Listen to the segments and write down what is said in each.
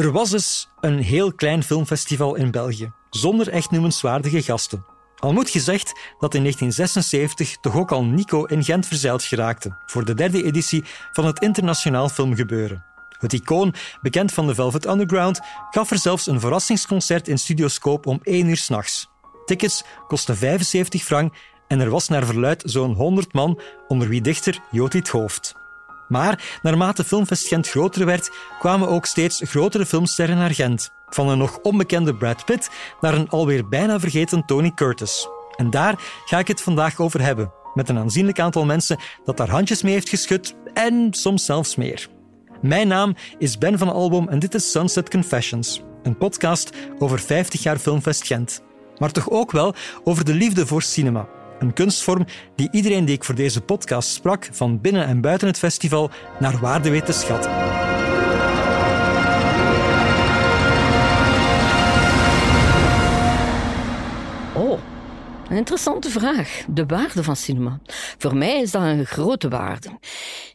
Er was eens een heel klein filmfestival in België, zonder echt noemenswaardige gasten. Al moet gezegd dat in 1976 toch ook al Nico in Gent verzeild geraakte voor de derde editie van het internationaal filmgebeuren. Het icoon, bekend van de Velvet Underground, gaf er zelfs een verrassingsconcert in Studioscope om 1 uur s'nachts. Tickets kosten 75 frank en er was naar verluid zo'n 100 man, onder wie dichter Jotit Hoofd. Maar naarmate Filmfest Gent groter werd, kwamen ook steeds grotere filmsterren naar Gent. Van een nog onbekende Brad Pitt naar een alweer bijna vergeten Tony Curtis. En daar ga ik het vandaag over hebben, met een aanzienlijk aantal mensen dat daar handjes mee heeft geschud en soms zelfs meer. Mijn naam is Ben van Albom en dit is Sunset Confessions, een podcast over 50 jaar Filmfest Gent. Maar toch ook wel over de liefde voor cinema een kunstvorm die iedereen die ik voor deze podcast sprak, van binnen en buiten het festival, naar waarde weet te schatten. Oh, een interessante vraag. De waarde van cinema. Voor mij is dat een grote waarde.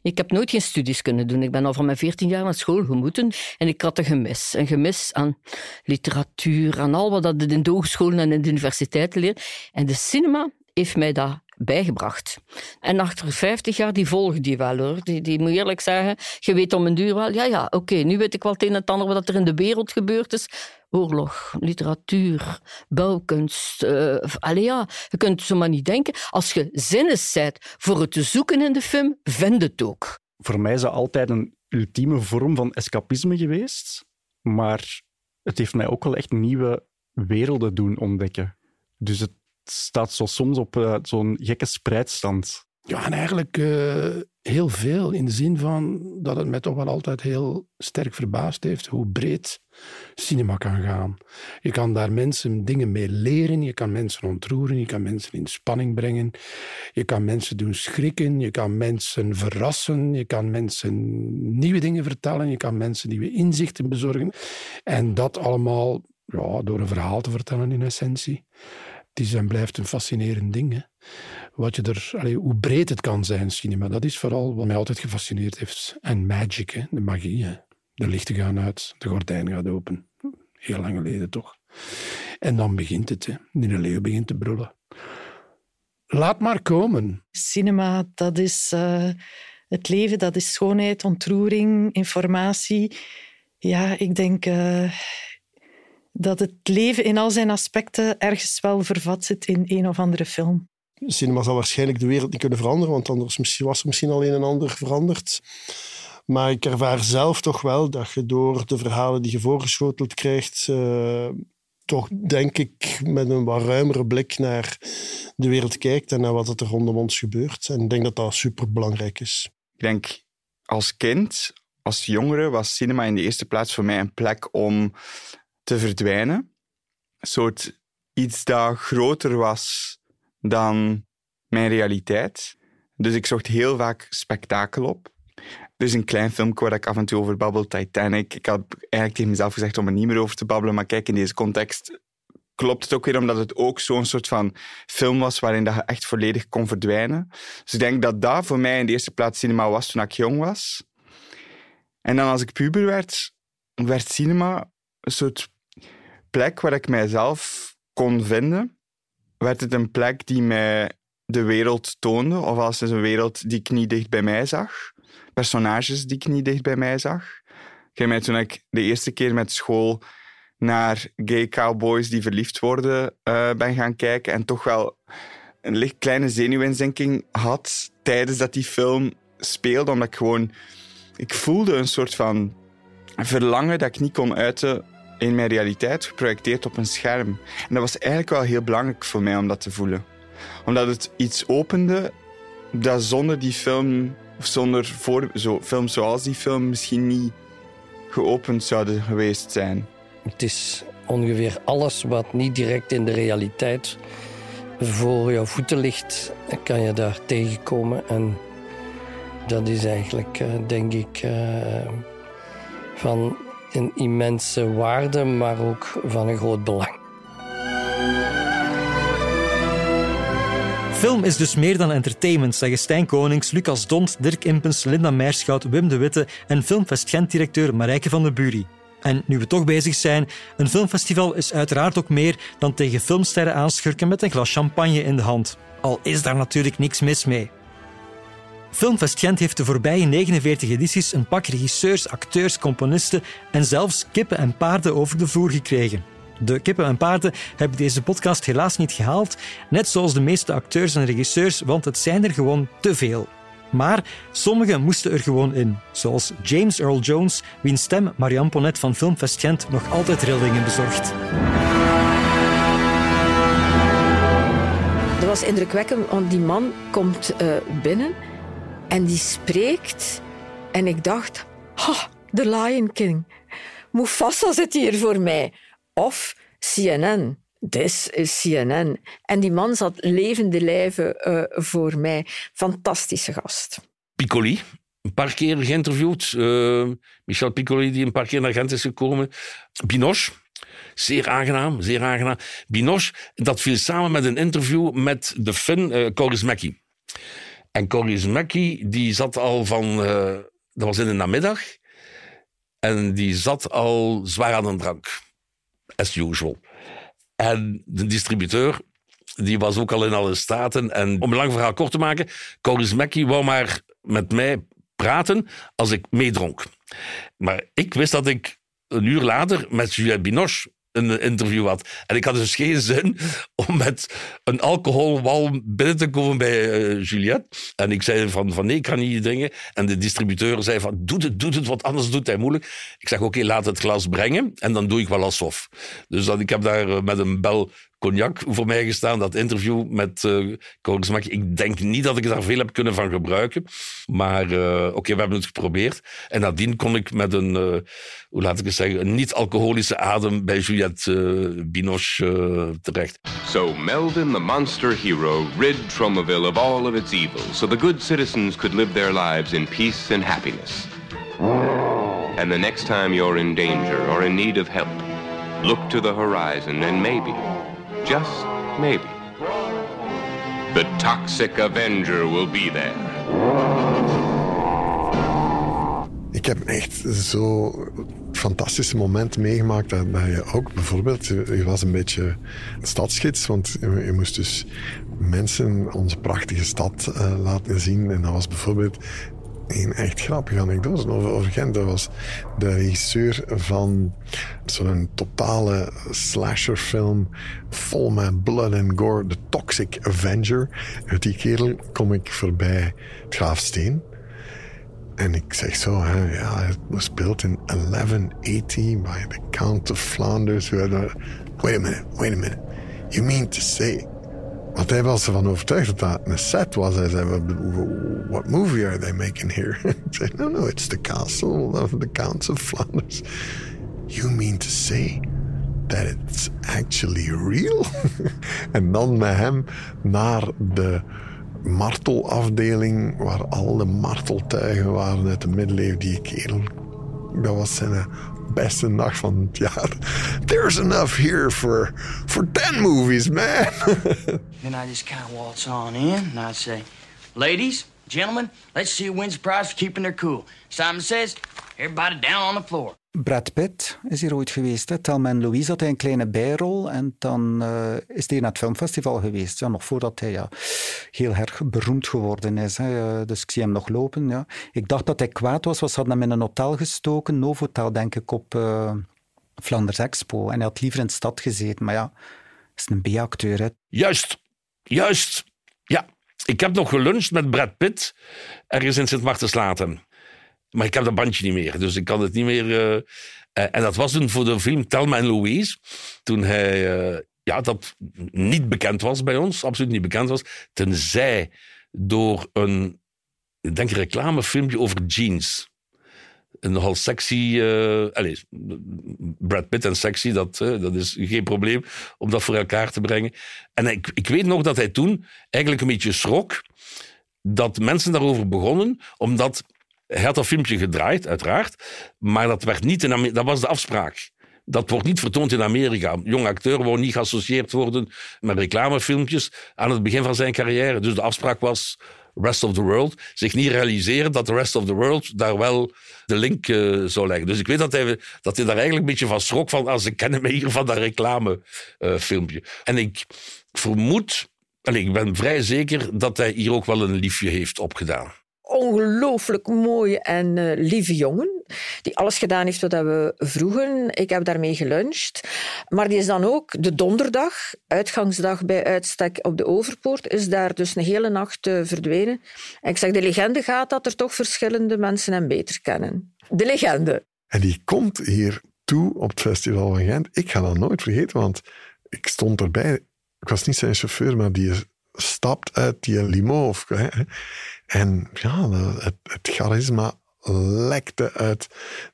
Ik heb nooit geen studies kunnen doen. Ik ben al van mijn 14 jaar naar school gemoeten en ik had een gemis. Een gemis aan literatuur, aan al wat dat in de hogescholen en in de universiteiten leert. En de cinema heeft mij dat bijgebracht. En achter 50 jaar, die volgen die wel hoor. Die, die moet eerlijk zeggen, je weet om een duur wel, ja ja, oké, nu weet ik wel het een en het ander wat er in de wereld gebeurd is. Oorlog, literatuur, bouwkunst. Uh, ja, je kunt het zo maar niet denken. Als je zinnig bent voor het te zoeken in de film, vind het ook. Voor mij is dat altijd een ultieme vorm van escapisme geweest. Maar het heeft mij ook wel echt nieuwe werelden doen ontdekken. Dus het staat zo soms op uh, zo'n gekke spreidstand. Ja, en eigenlijk uh, heel veel. In de zin van dat het mij toch wel altijd heel sterk verbaasd heeft hoe breed cinema kan gaan. Je kan daar mensen dingen mee leren, je kan mensen ontroeren, je kan mensen in spanning brengen, je kan mensen doen schrikken, je kan mensen verrassen, je kan mensen nieuwe dingen vertellen, je kan mensen nieuwe inzichten bezorgen. En dat allemaal ja, door een verhaal te vertellen in essentie het is en blijft een fascinerend ding. Hè. Wat je er, allee, hoe breed het kan zijn, cinema, dat is vooral wat mij altijd gefascineerd heeft. En magic, hè, de magie. De lichten gaan uit, de gordijn gaat open. Heel lang geleden toch. En dan begint het. Hè. De leeuw begint te brullen. Laat maar komen. Cinema, dat is uh, het leven, dat is schoonheid, ontroering, informatie. Ja, ik denk... Uh, dat het leven in al zijn aspecten ergens wel vervat zit in een of andere film. Cinema zal waarschijnlijk de wereld niet kunnen veranderen, want anders was er misschien al een en ander veranderd. Maar ik ervaar zelf toch wel dat je door de verhalen die je voorgeschoteld krijgt, uh, toch denk ik met een wat ruimere blik naar de wereld kijkt en naar wat er rondom ons gebeurt. En ik denk dat dat super belangrijk is. Ik denk als kind, als jongere, was cinema in de eerste plaats voor mij een plek om te verdwijnen. Een soort iets dat groter was dan mijn realiteit. Dus ik zocht heel vaak spektakel op. Is een klein filmpje waar ik af en toe over babbel, Titanic. Ik had eigenlijk tegen mezelf gezegd om er niet meer over te babbelen, maar kijk, in deze context klopt het ook weer omdat het ook zo'n soort van film was waarin dat je echt volledig kon verdwijnen. Dus ik denk dat dat voor mij in de eerste plaats cinema was toen ik jong was. En dan als ik puber werd, werd cinema een soort plek waar ik mijzelf kon vinden, werd het een plek die mij de wereld toonde, of als een wereld die ik niet dicht bij mij zag. Personages die ik niet dicht bij mij zag. Ik mij toen ik de eerste keer met school naar gay cowboys die verliefd worden uh, ben gaan kijken en toch wel een licht kleine zenuwinzinking had tijdens dat die film speelde, omdat ik gewoon... Ik voelde een soort van verlangen dat ik niet kon uiten in mijn realiteit geprojecteerd op een scherm. En dat was eigenlijk wel heel belangrijk voor mij om dat te voelen. Omdat het iets opende dat zonder die film, of zonder voor, zo, film zoals die film, misschien niet geopend zouden geweest zijn. Het is ongeveer alles wat niet direct in de realiteit voor jouw voeten ligt, kan je daar tegenkomen. En dat is eigenlijk, eh, denk ik, eh, van een immense waarde, maar ook van een groot belang. Film is dus meer dan entertainment, zeggen Stijn Konings, Lucas Dont, Dirk Impens, Linda Meerschout, Wim de Witte en Filmfest Gent-directeur Marijke van de Bury. En nu we toch bezig zijn, een filmfestival is uiteraard ook meer dan tegen filmsterren aanschurken met een glas champagne in de hand. Al is daar natuurlijk niks mis mee. Filmfest Gent heeft de voorbije 49 edities een pak regisseurs, acteurs, componisten en zelfs kippen en paarden over de vloer gekregen. De kippen en paarden hebben deze podcast helaas niet gehaald, net zoals de meeste acteurs en regisseurs, want het zijn er gewoon te veel. Maar sommigen moesten er gewoon in, zoals James Earl Jones, wiens stem Marianne Ponnet van Filmfest Gent nog altijd rillingen bezorgt. Dat was indrukwekkend, want die man komt uh, binnen en die spreekt. En ik dacht, ha, The Lion King. Mufasa zit hier voor mij. Of CNN. This is CNN. En die man zat levende lijven uh, voor mij. Fantastische gast. Piccoli, een paar keer geïnterviewd. Uh, Michel Piccoli, die een paar keer naar Gent is gekomen. Binoche, zeer aangenaam, zeer aangenaam. Binoche, dat viel samen met een interview met de Fin uh, Coris Mackie. En Coris Mackie, die zat al van... dat was in de namiddag. En die zat al zwaar aan een drank. As usual. En de distributeur, die was ook al in alle staten. En om een lang verhaal kort te maken, Coris Mackie wou maar met mij praten als ik meedronk. Maar ik wist dat ik een uur later met Juliette Binoche een interview had. En ik had dus geen zin om met een alcoholwalm binnen te komen bij uh, Juliette. En ik zei van, van nee, ik kan niet drinken. En de distributeur zei van, doe het, doe het, want anders doet hij moeilijk. Ik zeg, oké, laat het glas brengen en dan doe ik wel alsof. Dus dan, ik heb daar eh, met een bel cognac voor mij gestaan. Dat interview met uh, Ik denk niet dat ik daar veel heb kunnen van gebruiken. Maar uh, oké, we hebben het geprobeerd. En nadien kon ik met een, uh, hoe laat ik het zeggen, een niet-alcoholische adem bij Juliette Binoche terecht. So Melvin, the monster hero, rid Tromaville of all of its evils, so the good citizens could live their lives in peace and happiness. And the next time you're in danger or in need of help, look to the horizon and maybe just maybe, the Toxic Avenger will be there. Ik heb echt zo fantastische momenten meegemaakt dat, je ook bijvoorbeeld, je was een beetje stadsgids, want je, moest dus mensen onze prachtige stad uh, laten zien. En dat was bijvoorbeeld een echt grappige anekdote over, over Gent. Dat was de regisseur van zo'n totale slasherfilm vol met blood and gore, The Toxic Avenger. Uit die kerel kom ik voorbij het Graafsteen. En ik zeg zo, ja, het was built in 1180 by the Count of Flanders. Wait a minute, wait a minute. You mean to say Want hij was ervan overtuigd dat dat een set was. Hij zei, what movie are they making here? ik zei, no, no, it's the castle of the Counts of Flanders. You mean to say that it's actually real? en dan met hem naar de martelafdeling, waar al de marteltuigen waren uit de middeleeuwen. Die kerel, dat was zijn beste nacht van het jaar. There's enough here for, for 10 movies, man. then I just kind of waltz on in and I say, ladies, gentlemen, let's see who wins the prize for keeping their cool. Simon says, everybody down on the floor. Brad Pitt is hier ooit geweest. Hè. Thelma Louise had hij een kleine bijrol en dan uh, is hij naar het filmfestival geweest. Ja, nog voordat hij ja, heel erg beroemd geworden is. Hè. Dus ik zie hem nog lopen. Ja. Ik dacht dat hij kwaad was, was ze hadden hem in een hotel gestoken, Novotel denk ik, op uh, Expo. En hij had liever in de stad gezeten. Maar ja, is een B-acteur. Juist, juist. Ja, ik heb nog geluncht met Brad Pitt ergens in Sint-Martenslaten. Maar ik heb dat bandje niet meer, dus ik kan het niet meer. Uh, en dat was toen voor de film Telma en Louise. Toen hij, uh, ja, dat niet bekend was bij ons, absoluut niet bekend was. Tenzij door een, ik denk reclamefilmpje over jeans. een nogal sexy... eh allez, Brad Pitt en sexy, dat, eh, dat is geen probleem om dat voor elkaar te brengen. En ik, ik weet nog dat hij toen eigenlijk een beetje schrok dat mensen daarover begonnen, omdat hij had dat filmpje gedraaid, uiteraard, maar dat, werd niet in dat was de afspraak. Dat wordt niet vertoond in Amerika. Jong acteur wou niet geassocieerd worden met reclamefilmpjes aan het begin van zijn carrière. Dus de afspraak was rest of the world. Zich niet realiseren dat de rest of the world daar wel de link eh, zou leggen. Dus ik weet dat hij, dat hij daar eigenlijk een beetje van schrok van, als ze kennen mij hier van dat reclamefilmpje. en ik vermoed, en ik ben vrij zeker dat hij hier ook wel een liefje heeft opgedaan. Ongelooflijk mooie en eh, lieve jongen. Die alles gedaan heeft wat we vroegen. Ik heb daarmee geluncht. Maar die is dan ook de donderdag, uitgangsdag bij uitstek op de Overpoort, is daar dus een hele nacht eh, verdwenen. En ik zeg, de legende gaat dat er toch verschillende mensen hem beter kennen. De legende. En die komt hier toe op het festival van Gent. Ik ga dat nooit vergeten, want ik stond erbij. Ik was niet zijn chauffeur, maar die stapt uit die limo. Of, hè. En ja, het, charisma lekte uit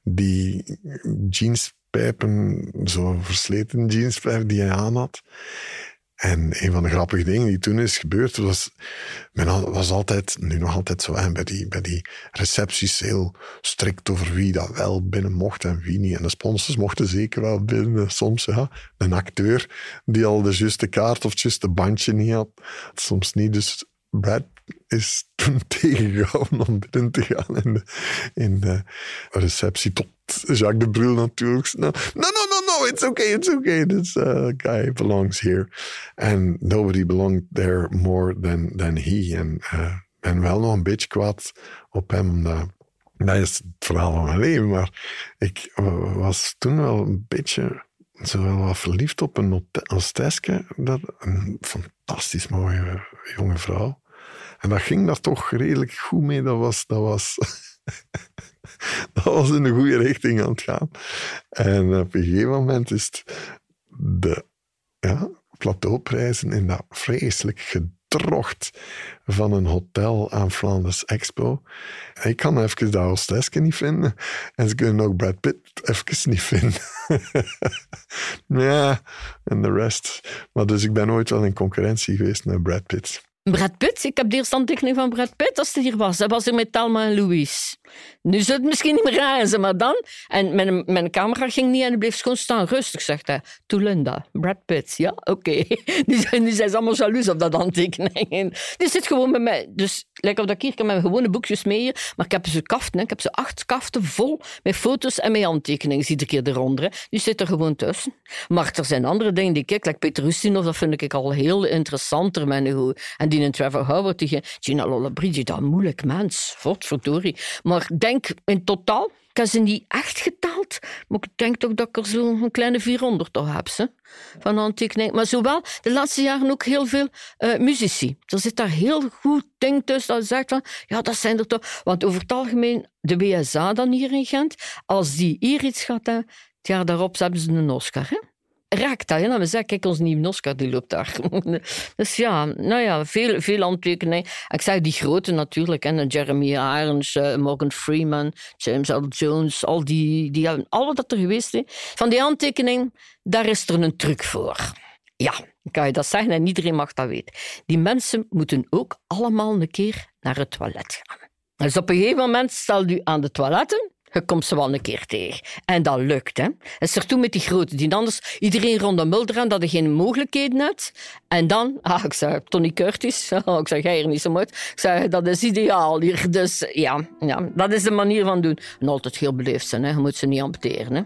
die jeanspijpen, zo versleten jeanspijpen die hij aan had. En een van de grappige dingen die toen is gebeurd, was, men was altijd, nu nog altijd zo, hè, bij, die, bij die recepties heel strikt over wie dat wel binnen mocht en wie niet. En de sponsors mochten zeker wel binnen. Soms, ja, een acteur die al de juiste kaart of het juiste bandje niet had, soms niet. Dus Brad is toen tegengehouden om binnen te gaan in de, in de receptie tot Jacques de Brul natuurlijk. No, no, no, no, it's okay, it's okay. This uh, guy belongs here. And nobody belonged there more than, than he. En uh, wel nog een beetje kwaad op hem, dat is het verhaal van mijn leven. Maar ik uh, was toen wel een beetje zo wel wat verliefd op een hostesske. Dat, een fantastisch mooie jonge vrouw. En dat ging daar toch redelijk goed mee. Dat was, dat was, dat was in de goede richting aan het gaan. En op een gegeven moment is de ja, plateauprijzen in dat vreselijk gedrocht van een hotel aan Flanders Expo. Ik kan even dat hostesske niet vinden. En ze kunnen ook Brad Pitt even niet vinden. ja, en de rest. Maar dus ik ben ooit wel in concurrentie geweest met Brad Pitt. Brad Pitt, ik heb de eerste handtekening van Brad Pitt als hij hier was. Hij was er met Thelma en Louise. Nu zou het misschien niet meer reizen, maar dan... En mijn, mijn camera ging niet en bleef gewoon staan. Rustig, zegt hij. Linda, Brad Pitt. Ja, oké. Zijn- nu zijn ze allemaal jaloers op dat handtekening. En Die zit gewoon bij mij. Dus, lijkt op dat ik heb mijn gewone boekjes mee maar ik heb ze kaften. hè. Ik heb ze acht kaften vol met foto's en met handtekeningen. Iedere keer eronder. Die zit er gewoon tussen. Maar er zijn andere dingen die ik kijk, like Peter Ustinov, dat vind ik al heel interessanter. mijn. En die een Trevor Howard, die Gina Lollobrigida, dat moeilijk mens. Verdorie. Maar ik denk in totaal, ik heb ze niet echt geteld, maar ik denk toch dat ik er zo'n kleine 400 toch heb. Ze, van handtekeningen. Maar zowel de laatste jaren ook heel veel eh, muzici. Er zit daar heel goed ding tussen dat zegt van, ja, dat zijn er toch... Want over het algemeen, de WSA dan hier in Gent, als die hier iets gaat, hè, het jaar daarop hebben ze een Oscar, hè? Raakt dat. Hè? Dan we zeggen, kijk, onze nieuwe Oscar die loopt daar. dus ja, nou ja, veel, veel. Ik zeg die grote natuurlijk, hè? Jeremy Irons, eh, Morgan Freeman, James Earl Jones, al die, die alle dat er geweest. Hè? Van die handtekening, daar is er een truc voor. Ja, kan je dat zeggen en iedereen mag dat weten. Die mensen moeten ook allemaal een keer naar het toilet gaan. Dus op een gegeven moment stel je aan de toiletten je komt ze wel een keer tegen. En dat lukt, hè. Is er toen met die grote, die anders iedereen rond de mulder dat je geen mogelijkheden hebt. En dan, ah, ik zei, Tony Curtis, oh, ik zeg, jij hier niet zo mooi. Ik zei, dat is ideaal hier. Dus ja, ja, dat is de manier van doen. En altijd heel beleefd zijn, hè. je moet ze niet amputeren. Hè.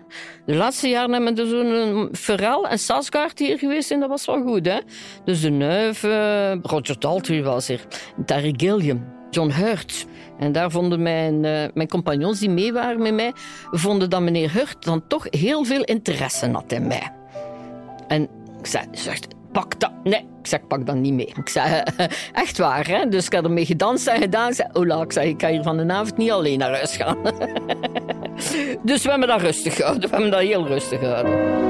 De laatste jaren hebben we zo'n Ferrell en Sasgaard hier geweest en dat was wel goed, hè. Dus de Neuve, Roger Daltrey was er, Terry Gilliam. John Hurt. En daar vonden mijn, uh, mijn compagnons die mee waren met mij, vonden dat meneer Hurt dan toch heel veel interesse had in mij. En ik zei, zegt, pak dat. Nee, ik zeg, pak dat niet mee. Ik zei, echt waar, hè? Dus ik had ermee gedanst en gedaan. Ik zei, Ola, ik zei, ik kan hier van de avond niet alleen naar huis gaan. dus we hebben dat rustig gehouden. We hebben dat heel rustig gehouden.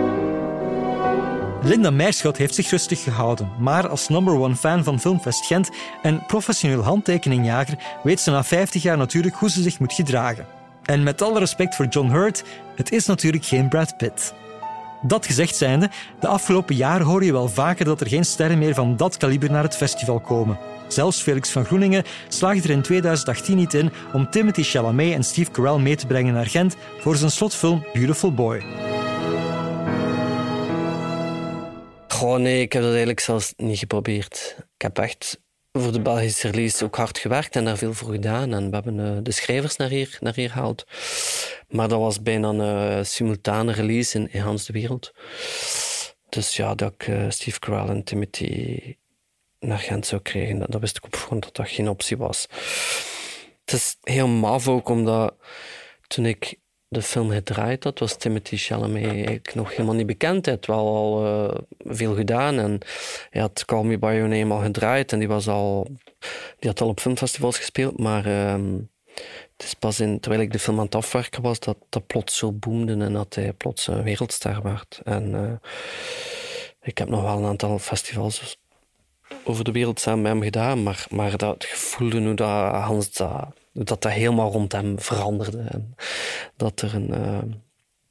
Linda Meerschot heeft zich rustig gehouden, maar als number one fan van Filmfest Gent en professioneel handtekeningjager weet ze na 50 jaar natuurlijk hoe ze zich moet gedragen. En met alle respect voor John Hurt, het is natuurlijk geen Brad Pitt. Dat gezegd zijnde, de afgelopen jaren hoor je wel vaker dat er geen sterren meer van dat kaliber naar het festival komen. Zelfs Felix van Groeningen slaagde er in 2018 niet in om Timothy Chalamet en Steve Carell mee te brengen naar Gent voor zijn slotfilm Beautiful Boy. Goh, nee, ik heb dat eigenlijk zelfs niet geprobeerd. Ik heb echt voor de Belgische release ook hard gewerkt en daar veel voor gedaan. En we hebben uh, de schrijvers naar hier, naar hier gehaald. Maar dat was bijna een uh, simultane release in, in Hans de Wereld. Dus ja, dat ik uh, Steve Carell en Timothy naar Gent zou krijgen, dat, dat wist ik op dat dat geen optie was. Het is heel maf ook, omdat toen ik de film gedraaid had, was Timothy Chalamet nog helemaal niet bekend. Hij had wel al uh, veel gedaan en hij had Call Me By Your Name al gedraaid en die, was al, die had al op filmfestivals gespeeld, maar uh, het is pas in, terwijl ik de film aan het afwerken was, dat dat plots zo boomde en dat hij plots een wereldster werd. En uh, ik heb nog wel een aantal festivals over de wereld samen met hem gedaan, maar, maar dat gevoelde hoe dat Hans dat dat dat helemaal rond hem veranderde. En dat er, een, uh,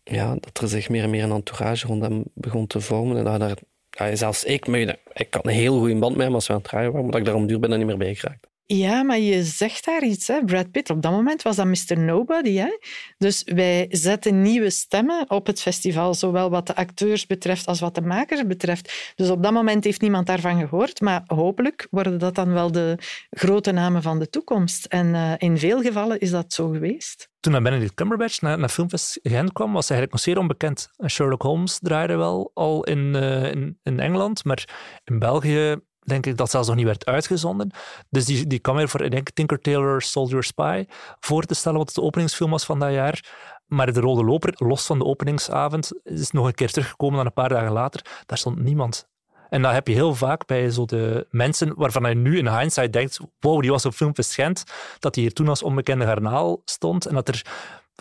ja, dat er zich meer en meer een entourage rond hem begon te vormen. En dat daar, ja, zelfs ik, ik had een heel goede band met hem als we aan het draaien waren, maar dat ik daar om duur ben niet meer bij geraakt. Ja, maar je zegt daar iets, hè? Brad Pitt. Op dat moment was dat Mr. Nobody. Hè? Dus wij zetten nieuwe stemmen op het festival, zowel wat de acteurs betreft als wat de makers betreft. Dus op dat moment heeft niemand daarvan gehoord, maar hopelijk worden dat dan wel de grote namen van de toekomst. En uh, in veel gevallen is dat zo geweest. Toen Benedict Cumberbatch naar, naar Filmfest Gent kwam, was hij eigenlijk nog zeer onbekend. Sherlock Holmes draaide wel al in, uh, in, in Engeland, maar in België denk ik dat zelfs nog niet werd uitgezonden. Dus die, die kwam weer voor, denk, Tinker Tailor Soldier Spy voor te stellen, wat de openingsfilm was van dat jaar. Maar de Rode Loper, los van de openingsavond, is nog een keer teruggekomen dan een paar dagen later. Daar stond niemand. En dat heb je heel vaak bij zo de mensen waarvan je nu in hindsight denkt, wow, die was op Gent, dat die hier toen als onbekende garnaal stond en dat er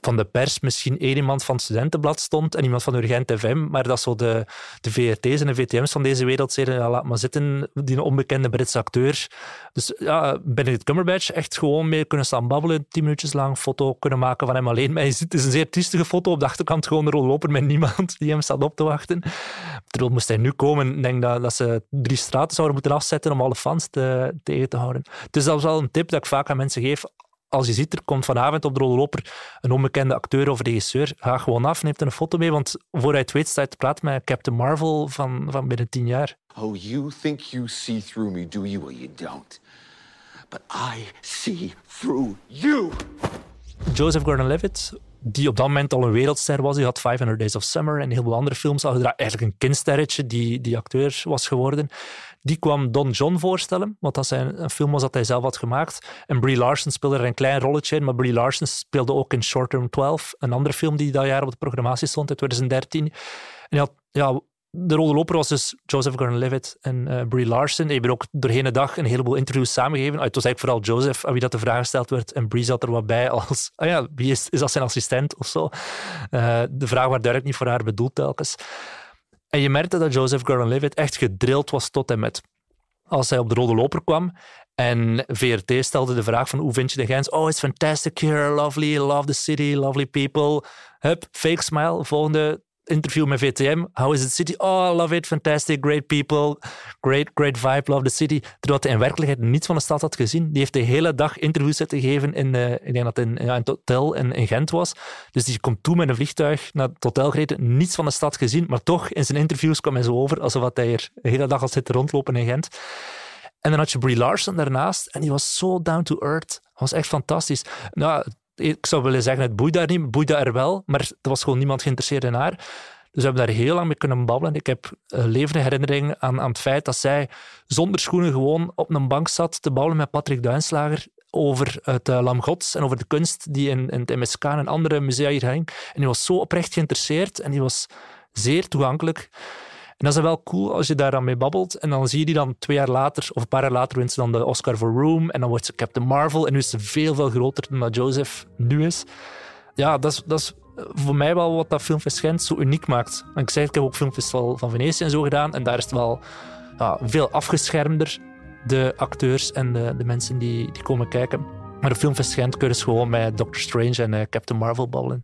van de pers misschien één iemand van het studentenblad stond en iemand van Urgent FM, maar dat zo de, de VRT's en de VTM's van deze wereld zeiden, laat maar zitten, die onbekende Britse acteur. Dus ja, Benedict Cumberbatch echt gewoon mee kunnen staan babbelen, tien minuutjes lang, foto kunnen maken van hem alleen. Maar het is een zeer triestige foto, op de achterkant gewoon een lopen met niemand die hem staat op te wachten. Terwijl moest hij nu komen, ik denk dat, dat ze drie straten zouden moeten afzetten om alle fans te, tegen te houden. Dus dat is wel een tip dat ik vaak aan mensen geef als je ziet, er komt vanavond op de loper een onbekende acteur of regisseur, ga gewoon af en neemt een foto mee, want voor hij het weet staat te praten met Captain Marvel van, van binnen tien jaar. Oh, you think you see through me, do you? Well, you don't. But I see through you. Joseph Gordon-Levitt, die op dat moment al een wereldster was. Die had 500 Days of Summer en heel veel andere films al gedaan. Eigenlijk een kindsterretje die, die acteur was geworden. Die kwam Don John voorstellen, want dat zijn, een film was dat hij zelf had gemaakt. En Brie Larson speelde er een klein rolletje in, maar Brie Larson speelde ook in Short Term 12, een andere film die dat jaar op de programmatie stond in 2013. En ja, de rode loper was dus Joseph Gordon-Levitt en uh, Brie Larson. Die hebben ook doorheen de dag een heleboel interviews samengegeven. Ah, het was eigenlijk vooral Joseph aan wie dat de vraag gesteld werd. En Brie zat er wat bij als... Ah ja, wie is, is dat zijn assistent of zo? Uh, de vraag werd duidelijk niet voor haar bedoeld telkens. En je merkte dat Joseph Gordon-Levitt echt gedrild was tot en met. Als hij op de rode loper kwam en VRT stelde de vraag van hoe vind je de Gens? Oh, it's fantastic here, lovely, love the city, lovely people. Hup, fake smile, volgende interview met VTM. How is the city? Oh, I love it. Fantastic. Great people. Great, great vibe. Love the city. Terwijl hij in werkelijkheid niets van de stad had gezien. Die heeft de hele dag interviews zitten geven in, denk dat in, in het hotel in, in, Gent was. Dus die komt toe met een vliegtuig naar het hotel gereden. Niets van de stad gezien. Maar toch, in zijn interviews kwam hij zo over alsof hij hier de hele dag al zit rondlopen in Gent. En dan had je Brie Larson daarnaast. En die was zo down to earth. Dat was echt fantastisch. Nou, ik zou willen zeggen, het boeide daar niet, boeide er wel, maar er was gewoon niemand geïnteresseerd in haar. Dus we hebben daar heel lang mee kunnen babbelen. Ik heb een levende herinnering aan, aan het feit dat zij zonder schoenen gewoon op een bank zat te babbelen met Patrick Duinslager over het uh, Lam Gods en over de kunst die in, in het MSK en andere musea hier hing. En die was zo oprecht geïnteresseerd en die was zeer toegankelijk. En dat is wel cool als je daar dan mee babbelt. En dan zie je die dan twee jaar later, of een paar jaar later, wint ze dan de Oscar for Room. En dan wordt ze Captain Marvel. En nu is ze veel, veel groter dan dat Joseph nu is. Ja, dat is, dat voor mij wel wat dat Filmfest zo uniek maakt. En ik zeg, ik heb ook Filmfestival van Venetië en zo gedaan. En daar is het wel ja, veel afgeschermder, de acteurs en de, de mensen die, die komen kijken. Maar de filmfest Gent kun je dus gewoon met Doctor Strange en eh, Captain Marvel babbelen.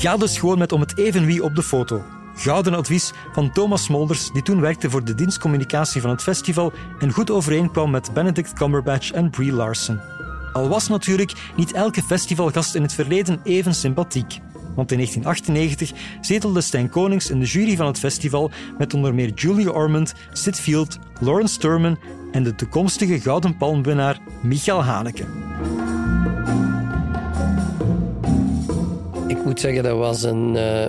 Ga dus gewoon met om het even wie op de foto. Gouden advies van Thomas Molders, die toen werkte voor de dienstcommunicatie van het festival en goed overeenkwam met Benedict Cumberbatch en Brie Larson. Al was natuurlijk niet elke festivalgast in het verleden even sympathiek. Want in 1998 zetelde Stijn Konings in de jury van het festival met onder meer Julie Ormond, Sid Field, Lawrence Sturman en de toekomstige Gouden Palmwinnaar Michael Haneke. Ik moet zeggen, dat was een, uh,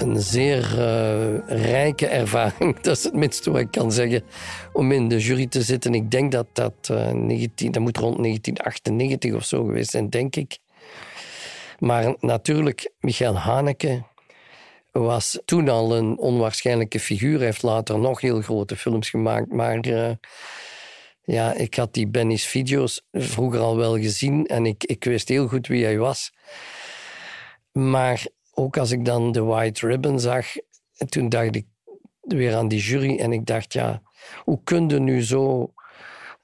een zeer uh, rijke ervaring. Dat is het minste wat ik kan zeggen. Om in de jury te zitten. Ik denk dat dat, uh, 19, dat moet rond 1998 of zo geweest zijn, denk ik. Maar natuurlijk, Michael Haneke was toen al een onwaarschijnlijke figuur. Hij heeft later nog heel grote films gemaakt. Maar ja, ik had die Benny's video's vroeger al wel gezien en ik, ik wist heel goed wie hij was. Maar ook als ik dan de White Ribbon zag, toen dacht ik weer aan die jury en ik dacht, ja, hoe kun je nu zo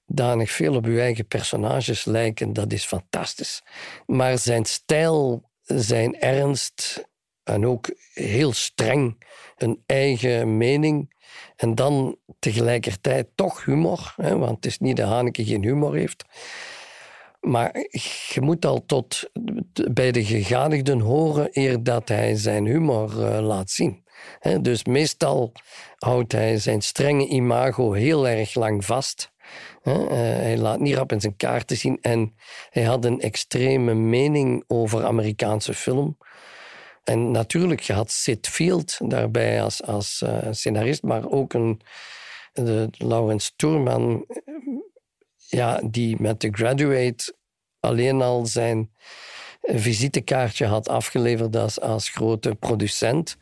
danig veel op uw eigen personages lijken? Dat is fantastisch. Maar zijn stijl, zijn ernst en ook heel streng, een eigen mening en dan tegelijkertijd toch humor, hè, want het is niet dat Haneke geen humor heeft. Maar je moet al tot bij de gegadigden horen eer dat hij zijn humor uh, laat zien. dus meestal houdt hij zijn strenge imago heel erg lang vast. Uh, hij laat niet rap in zijn kaarten zien. En hij had een extreme mening over Amerikaanse film. En natuurlijk, je had Sid Field daarbij als, als uh, scenarist, maar ook een, de Laurens Toerman ja, die met The Graduate alleen al zijn visitekaartje had afgeleverd als, grote producent.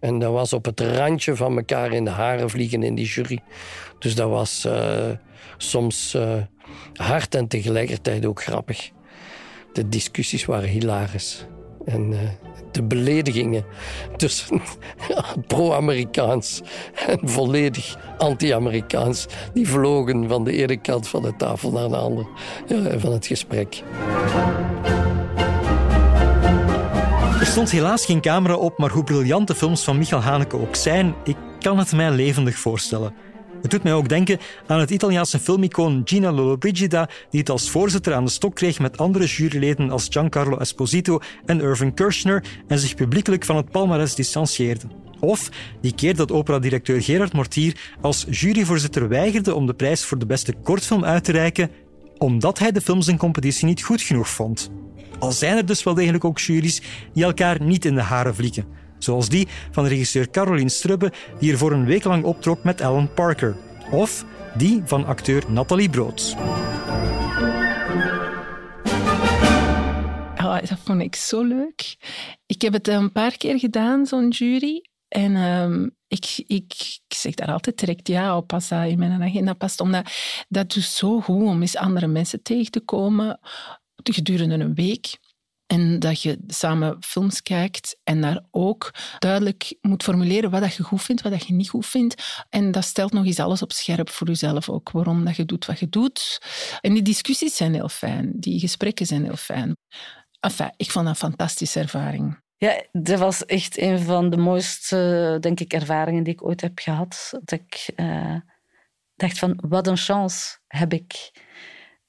En dat was op het randje van elkaar in de haren vliegen in die jury. Dus dat was uh, soms uh, hard en tegelijkertijd ook grappig. De discussies waren hilarisch. En uh, de beledigingen tussen pro-Amerikaans en volledig anti-Amerikaans, die vlogen van de ene kant van de tafel naar de andere ja, van het gesprek. Er stond helaas geen camera op, maar hoe briljant de films van Michael Haneke ook zijn, ik kan het mij levendig voorstellen. Het doet mij ook denken aan het Italiaanse filmicoon Gina Lollobrigida, die het als voorzitter aan de stok kreeg met andere juryleden als Giancarlo Esposito en Irving Kirchner en zich publiekelijk van het palmares distancieerde. Of die keer dat operadirecteur Gerard Mortier als juryvoorzitter weigerde om de prijs voor de beste kortfilm uit te reiken, omdat hij de films in competitie niet goed genoeg vond. Al zijn er dus wel degelijk ook juries die elkaar niet in de haren vliegen. Zoals die van regisseur Caroline Strubbe, die er voor een week lang optrok met Alan Parker. Of die van acteur Nathalie Broods. Oh, dat vond ik zo leuk. Ik heb het een paar keer gedaan, zo'n jury. En um, ik, ik, ik, zeg daar altijd direct ja op als dat in mijn agenda past. Omdat dat doet zo goed om eens andere mensen tegen te komen gedurende een week. En dat je samen films kijkt en daar ook duidelijk moet formuleren wat je goed vindt, wat je niet goed vindt. En dat stelt nog eens alles op scherp voor jezelf ook, waarom dat je doet wat je doet. En die discussies zijn heel fijn, die gesprekken zijn heel fijn. Enfin, ik vond dat een fantastische ervaring. Ja, dat was echt een van de mooiste, denk ik, ervaringen die ik ooit heb gehad. Dat ik uh, dacht van, wat een chance heb ik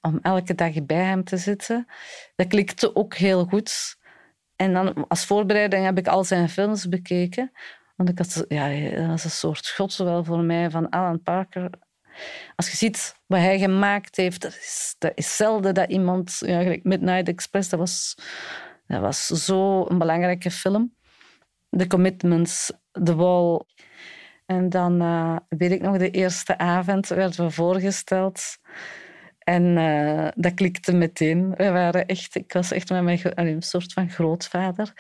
om elke dag bij hem te zitten. Dat klikte ook heel goed. En dan als voorbereiding heb ik al zijn films bekeken. Want ik had, ja, dat was een soort god voor mij van Alan Parker. Als je ziet wat hij gemaakt heeft, dat is, dat is zelden dat iemand... Ja, Midnight Express, dat was, dat was zo een belangrijke film. The Commitments, The Wall. En dan uh, weet ik nog, de eerste avond werden we voorgesteld en uh, dat klikte meteen. We waren echt, ik was echt met mijn een soort van grootvader.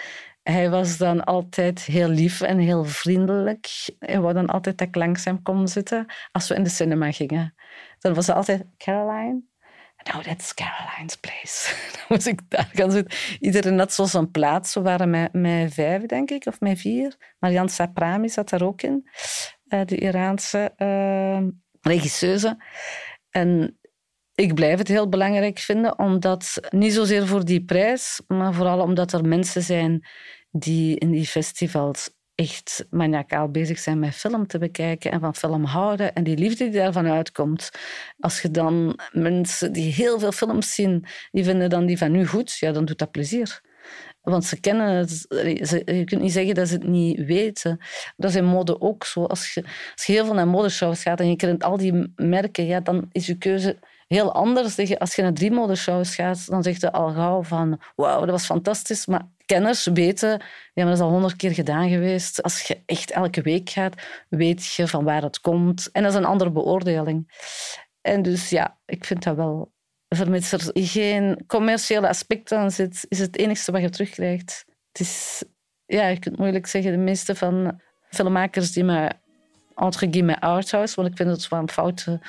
Hij was dan altijd heel lief en heel vriendelijk. Hij wou altijd dat ik langzaam kon zitten als we in de cinema gingen. Dan was hij altijd Caroline. Nou, is Caroline's place. dan moest ik daar gaan zitten. Iedereen had zo zijn plaats. We waren met, met vijf, denk ik, of met vier. Marianne Saprami zat daar ook in. Uh, de Iraanse uh, regisseuse. En Ik blijf het heel belangrijk vinden, omdat niet zozeer voor die prijs, maar vooral omdat er mensen zijn die in die festivals echt maniacaal bezig zijn met film te bekijken en van film houden en die liefde die daarvan uitkomt. Als je dan mensen die heel veel films zien, die vinden dan die van nu goed, ja, dan doet dat plezier. Want ze kennen het. Je kunt niet zeggen dat ze het niet weten. Dat is in mode ook zo. Als je, als je heel veel naar modeshows gaat en je kent al die merken, ja, dan is je keuze heel anders. Als je naar drie modeshows gaat, dan zeg je al gauw van wauw, dat was fantastisch. Maar kenners weten, ja, dat is al honderd keer gedaan geweest. Als je echt elke week gaat, weet je van waar het komt. En dat is een andere beoordeling. En dus ja, ik vind dat wel vermits er geen commerciële aspect aan zit, is het enige wat je terugkrijgt. Het is, ja, je kunt moeilijk zeggen, de meeste van filmmakers die me entre guillemets arthouse, want ik vind het wel een foute,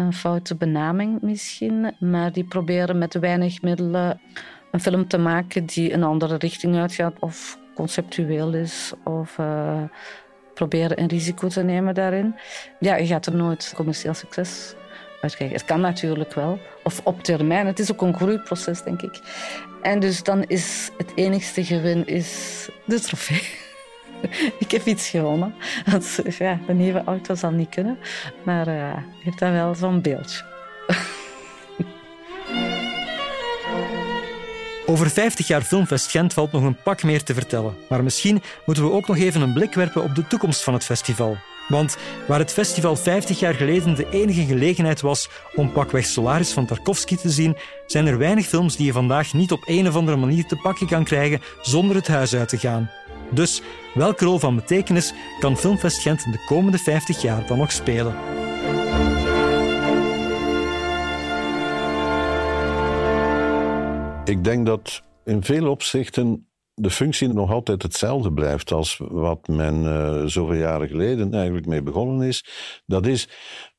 een foute benaming misschien, maar die proberen met weinig middelen een film te maken die een andere richting uitgaat of conceptueel is of uh, proberen een risico te nemen daarin. Ja, je gaat er nooit commercieel succes uitkrijgen. Het kan natuurlijk wel, of op termijn. Het is ook een groeiproces, denk ik. En dus dan is het enigste gewin is de trofee. ik heb iets gewonnen. Want, ja, de nieuwe auto zal niet kunnen, maar uh, je hebt dan wel zo'n beeldje. Over 50 jaar Filmfest Gent valt nog een pak meer te vertellen. Maar misschien moeten we ook nog even een blik werpen op de toekomst van het festival. Want waar het festival 50 jaar geleden de enige gelegenheid was om pakweg Solaris van Tarkovsky te zien, zijn er weinig films die je vandaag niet op een of andere manier te pakken kan krijgen zonder het huis uit te gaan. Dus welke rol van betekenis kan Filmfest Gent de komende 50 jaar dan nog spelen? Ik denk dat in veel opzichten de functie nog altijd hetzelfde blijft als wat men uh, zoveel jaren geleden eigenlijk mee begonnen is. Dat is,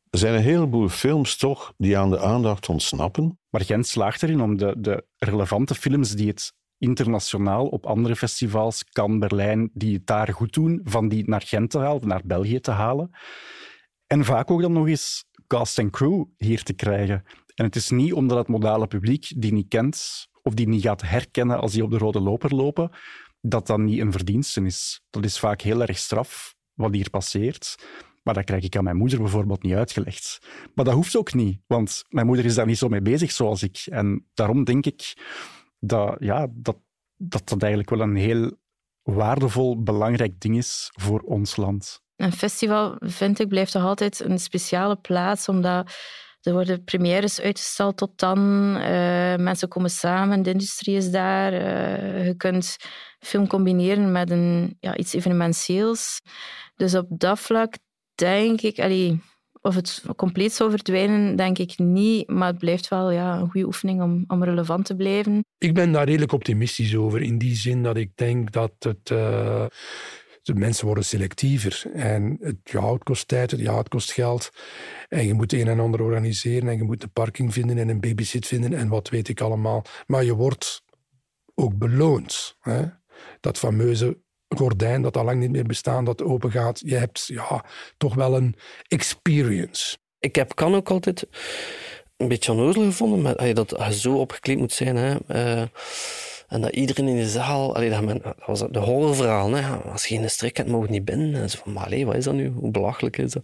er zijn een heleboel films toch die aan de aandacht ontsnappen. Maar Gent slaagt erin om de, de relevante films die het internationaal op andere festivals, Cannes, Berlijn, die het daar goed doen, van die naar Gent te halen, naar België te halen. En vaak ook dan nog eens cast en crew hier te krijgen. En het is niet omdat het modale publiek die niet kent of die niet gaat herkennen als die op de rode loper lopen, dat dat niet een verdienste is. Dat is vaak heel erg straf wat hier passeert. Maar dat krijg ik aan mijn moeder bijvoorbeeld niet uitgelegd. Maar dat hoeft ook niet, want mijn moeder is daar niet zo mee bezig zoals ik. En daarom denk ik dat ja, dat, dat, dat eigenlijk wel een heel waardevol, belangrijk ding is voor ons land. Een festival, vind ik, blijft toch altijd een speciale plaats, omdat er worden premières uitgesteld tot dan. Uh, mensen komen samen, de industrie is daar. Uh, je kunt film combineren met een, ja, iets evenementieels. Dus op dat vlak denk ik... Allee, of het compleet zou verdwijnen, denk ik niet. Maar het blijft wel ja, een goede oefening om, om relevant te blijven. Ik ben daar redelijk optimistisch over. In die zin dat ik denk dat het... Uh, de mensen worden selectiever. En het, ja, het kost tijd, ja, het kost geld. En je moet een en ander organiseren. En je moet een parking vinden en een babysit vinden. En wat weet ik allemaal. Maar je wordt ook beloond. Hè? Dat fameuze gordijn dat al lang niet meer bestaat, dat open gaat. Je hebt ja, toch wel een experience. Ik heb kan ook altijd een beetje onnozel gevonden met, dat zo opgekleed moet zijn. Hè. Uh, en dat iedereen in de zaal, allee, dat, was de horrorverhaal. Hè. Als je geen strik hebt, mogen niet binnen. En zo van, maar allee, wat is dat nu? Hoe belachelijk is dat?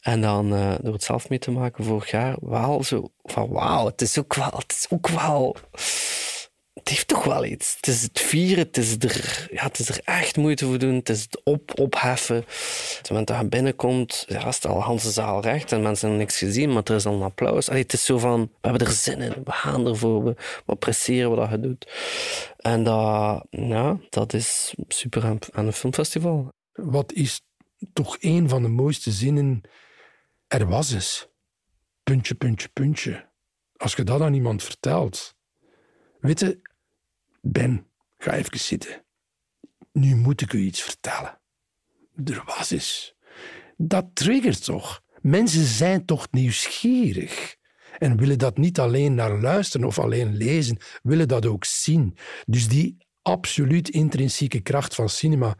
En dan uh, door het zelf mee te maken vorig jaar, wel zo van wauw, het is ook wel, het is ook wel het heeft toch wel iets. Het is het vieren, het is er, ja, het is er echt moeite voor doen. Het is het op, opheffen. Dat je binnenkomt, ja, staat al de zaal recht en mensen hebben niks gezien, maar er is al een applaus. Allee, het is zo van, we hebben er zin in, we gaan ervoor, we, we presteren wat je doet. En dat, ja, dat is super aan, aan een filmfestival. Wat is toch een van de mooiste zinnen? Er was eens. Puntje, puntje, puntje. Als je dat aan iemand vertelt. Weet je, ben, ga even zitten. Nu moet ik u iets vertellen. Er was eens. Dat triggert toch? Mensen zijn toch nieuwsgierig en willen dat niet alleen naar luisteren of alleen lezen, willen dat ook zien. Dus die absoluut intrinsieke kracht van cinema,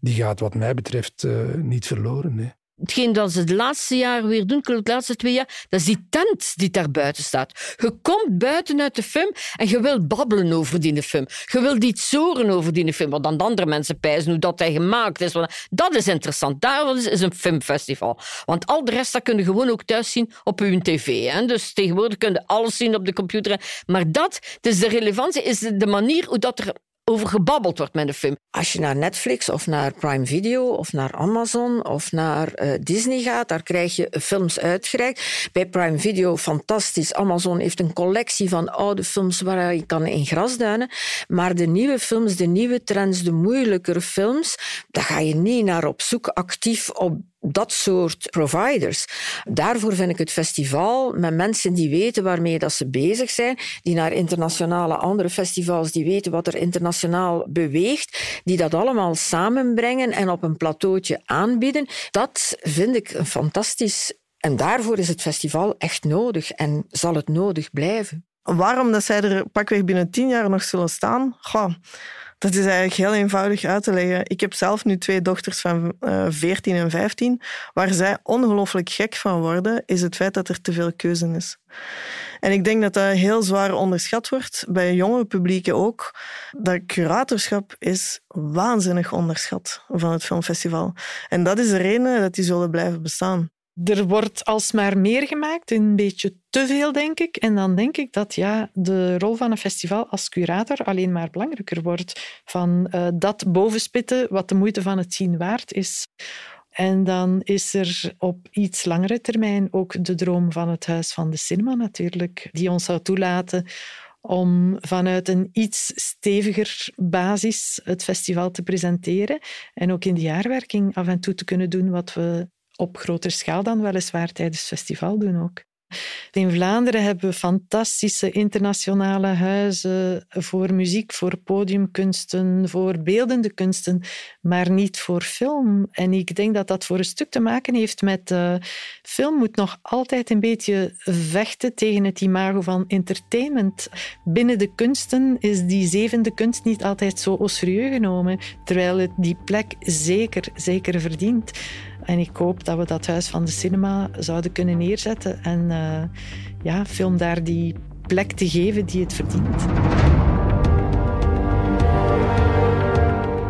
die gaat wat mij betreft uh, niet verloren. Hetgeen dat ze de laatste jaren weer doen, de laatste twee jaar, dat is die tent die daar buiten staat. Je komt buiten uit de film en je wilt babbelen over die film. Je wilt iets zoren over die film, wat dan de andere mensen pijzen hoe dat hij gemaakt is. Dat is interessant. Daar is een filmfestival. Want al de rest dat kun je gewoon ook thuis zien op uw tv. Hè? Dus tegenwoordig kun je alles zien op de computer. Maar dat, dus de relevantie, is de manier hoe dat er over gebabbeld wordt met een film. Als je naar Netflix of naar Prime Video of naar Amazon of naar uh, Disney gaat, daar krijg je films uitgereikt. Bij Prime Video fantastisch. Amazon heeft een collectie van oude films waar je kan in grasduinen. Maar de nieuwe films, de nieuwe trends, de moeilijkere films, daar ga je niet naar op zoek actief op dat soort providers. Daarvoor vind ik het festival met mensen die weten waarmee dat ze bezig zijn, die naar internationale andere festivals, die weten wat er internationaal beweegt, die dat allemaal samenbrengen en op een plateautje aanbieden. Dat vind ik een fantastisch. En daarvoor is het festival echt nodig en zal het nodig blijven. Waarom dat zij er pakweg binnen tien jaar nog zullen staan? Goh. Dat is eigenlijk heel eenvoudig uit te leggen. Ik heb zelf nu twee dochters van uh, eh, 14 en 15. Waar zij ongelooflijk gek van worden, is het feit dat er te veel keuze is. En ik denk dat dat heel zwaar onderschat wordt, bij jonge publieken ook. Dat curatorschap is waanzinnig onderschat van het filmfestival. En dat is de reden dat die zullen blijven bestaan. Er wordt alsmaar meer gemaakt, een beetje te veel, denk ik. En dan denk ik dat ja, de rol van een festival als curator alleen maar belangrijker wordt. Van uh, dat bovenspitten wat de moeite van het zien waard is. En dan is er op iets langere termijn ook de droom van het Huis van de Cinema natuurlijk, die ons zou toelaten om vanuit een iets steviger basis het festival te presenteren en ook in de jaarwerking af en toe te kunnen doen wat we op groter schaal dan weliswaar tijdens festival doen ook. In Vlaanderen hebben we fantastische internationale huizen voor muziek, voor podiumkunsten, voor beeldende kunsten, maar niet voor film. En ik denk dat dat voor een stuk te maken heeft met uh, film moet nog altijd een beetje vechten tegen het imago van entertainment. Binnen de kunsten is die zevende kunst niet altijd zo serieus genomen, terwijl het die plek zeker, zeker verdient. En ik hoop dat we dat Huis van de Cinema zouden kunnen neerzetten en uh, ja, film daar die plek te geven die het verdient.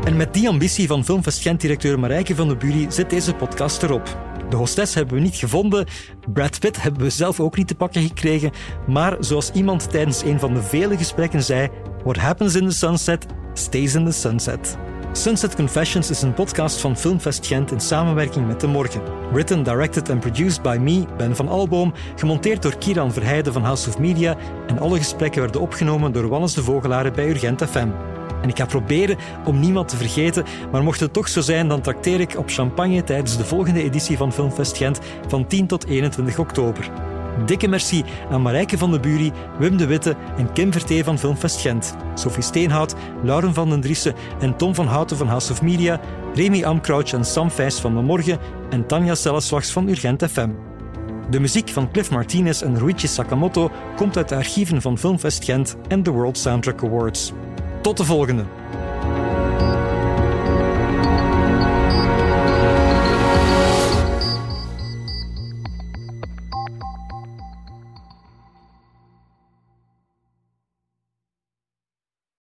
En met die ambitie van Filmfest Gent-directeur Marijke van de Bury zit deze podcast erop. De hostess hebben we niet gevonden, Brad Pitt hebben we zelf ook niet te pakken gekregen, maar zoals iemand tijdens een van de vele gesprekken zei, what happens in the sunset stays in the sunset. Sunset Confessions is een podcast van Filmfest Gent in samenwerking met De Morgen. Written, directed and produced by me, Ben van Alboom, gemonteerd door Kieran Verheijden van House of Media en alle gesprekken werden opgenomen door Wannes de Vogelaren bij Urgent FM. En ik ga proberen om niemand te vergeten, maar mocht het toch zo zijn, dan trakteer ik op champagne tijdens de volgende editie van Filmfest Gent van 10 tot 21 oktober. Dikke merci aan Marijke van de Bury, Wim de Witte en Kim Vertee van Filmfest Gent, Sophie Steenhout, Lauren van den Driessen en Tom van Houten van House of Media, Remy Amcrouch en Sam Vijs van De Morgen en Tanja Selleslags van Urgent FM. De muziek van Cliff Martinez en Ruichi Sakamoto komt uit de archieven van Filmfest Gent en de World Soundtrack Awards. Tot de volgende!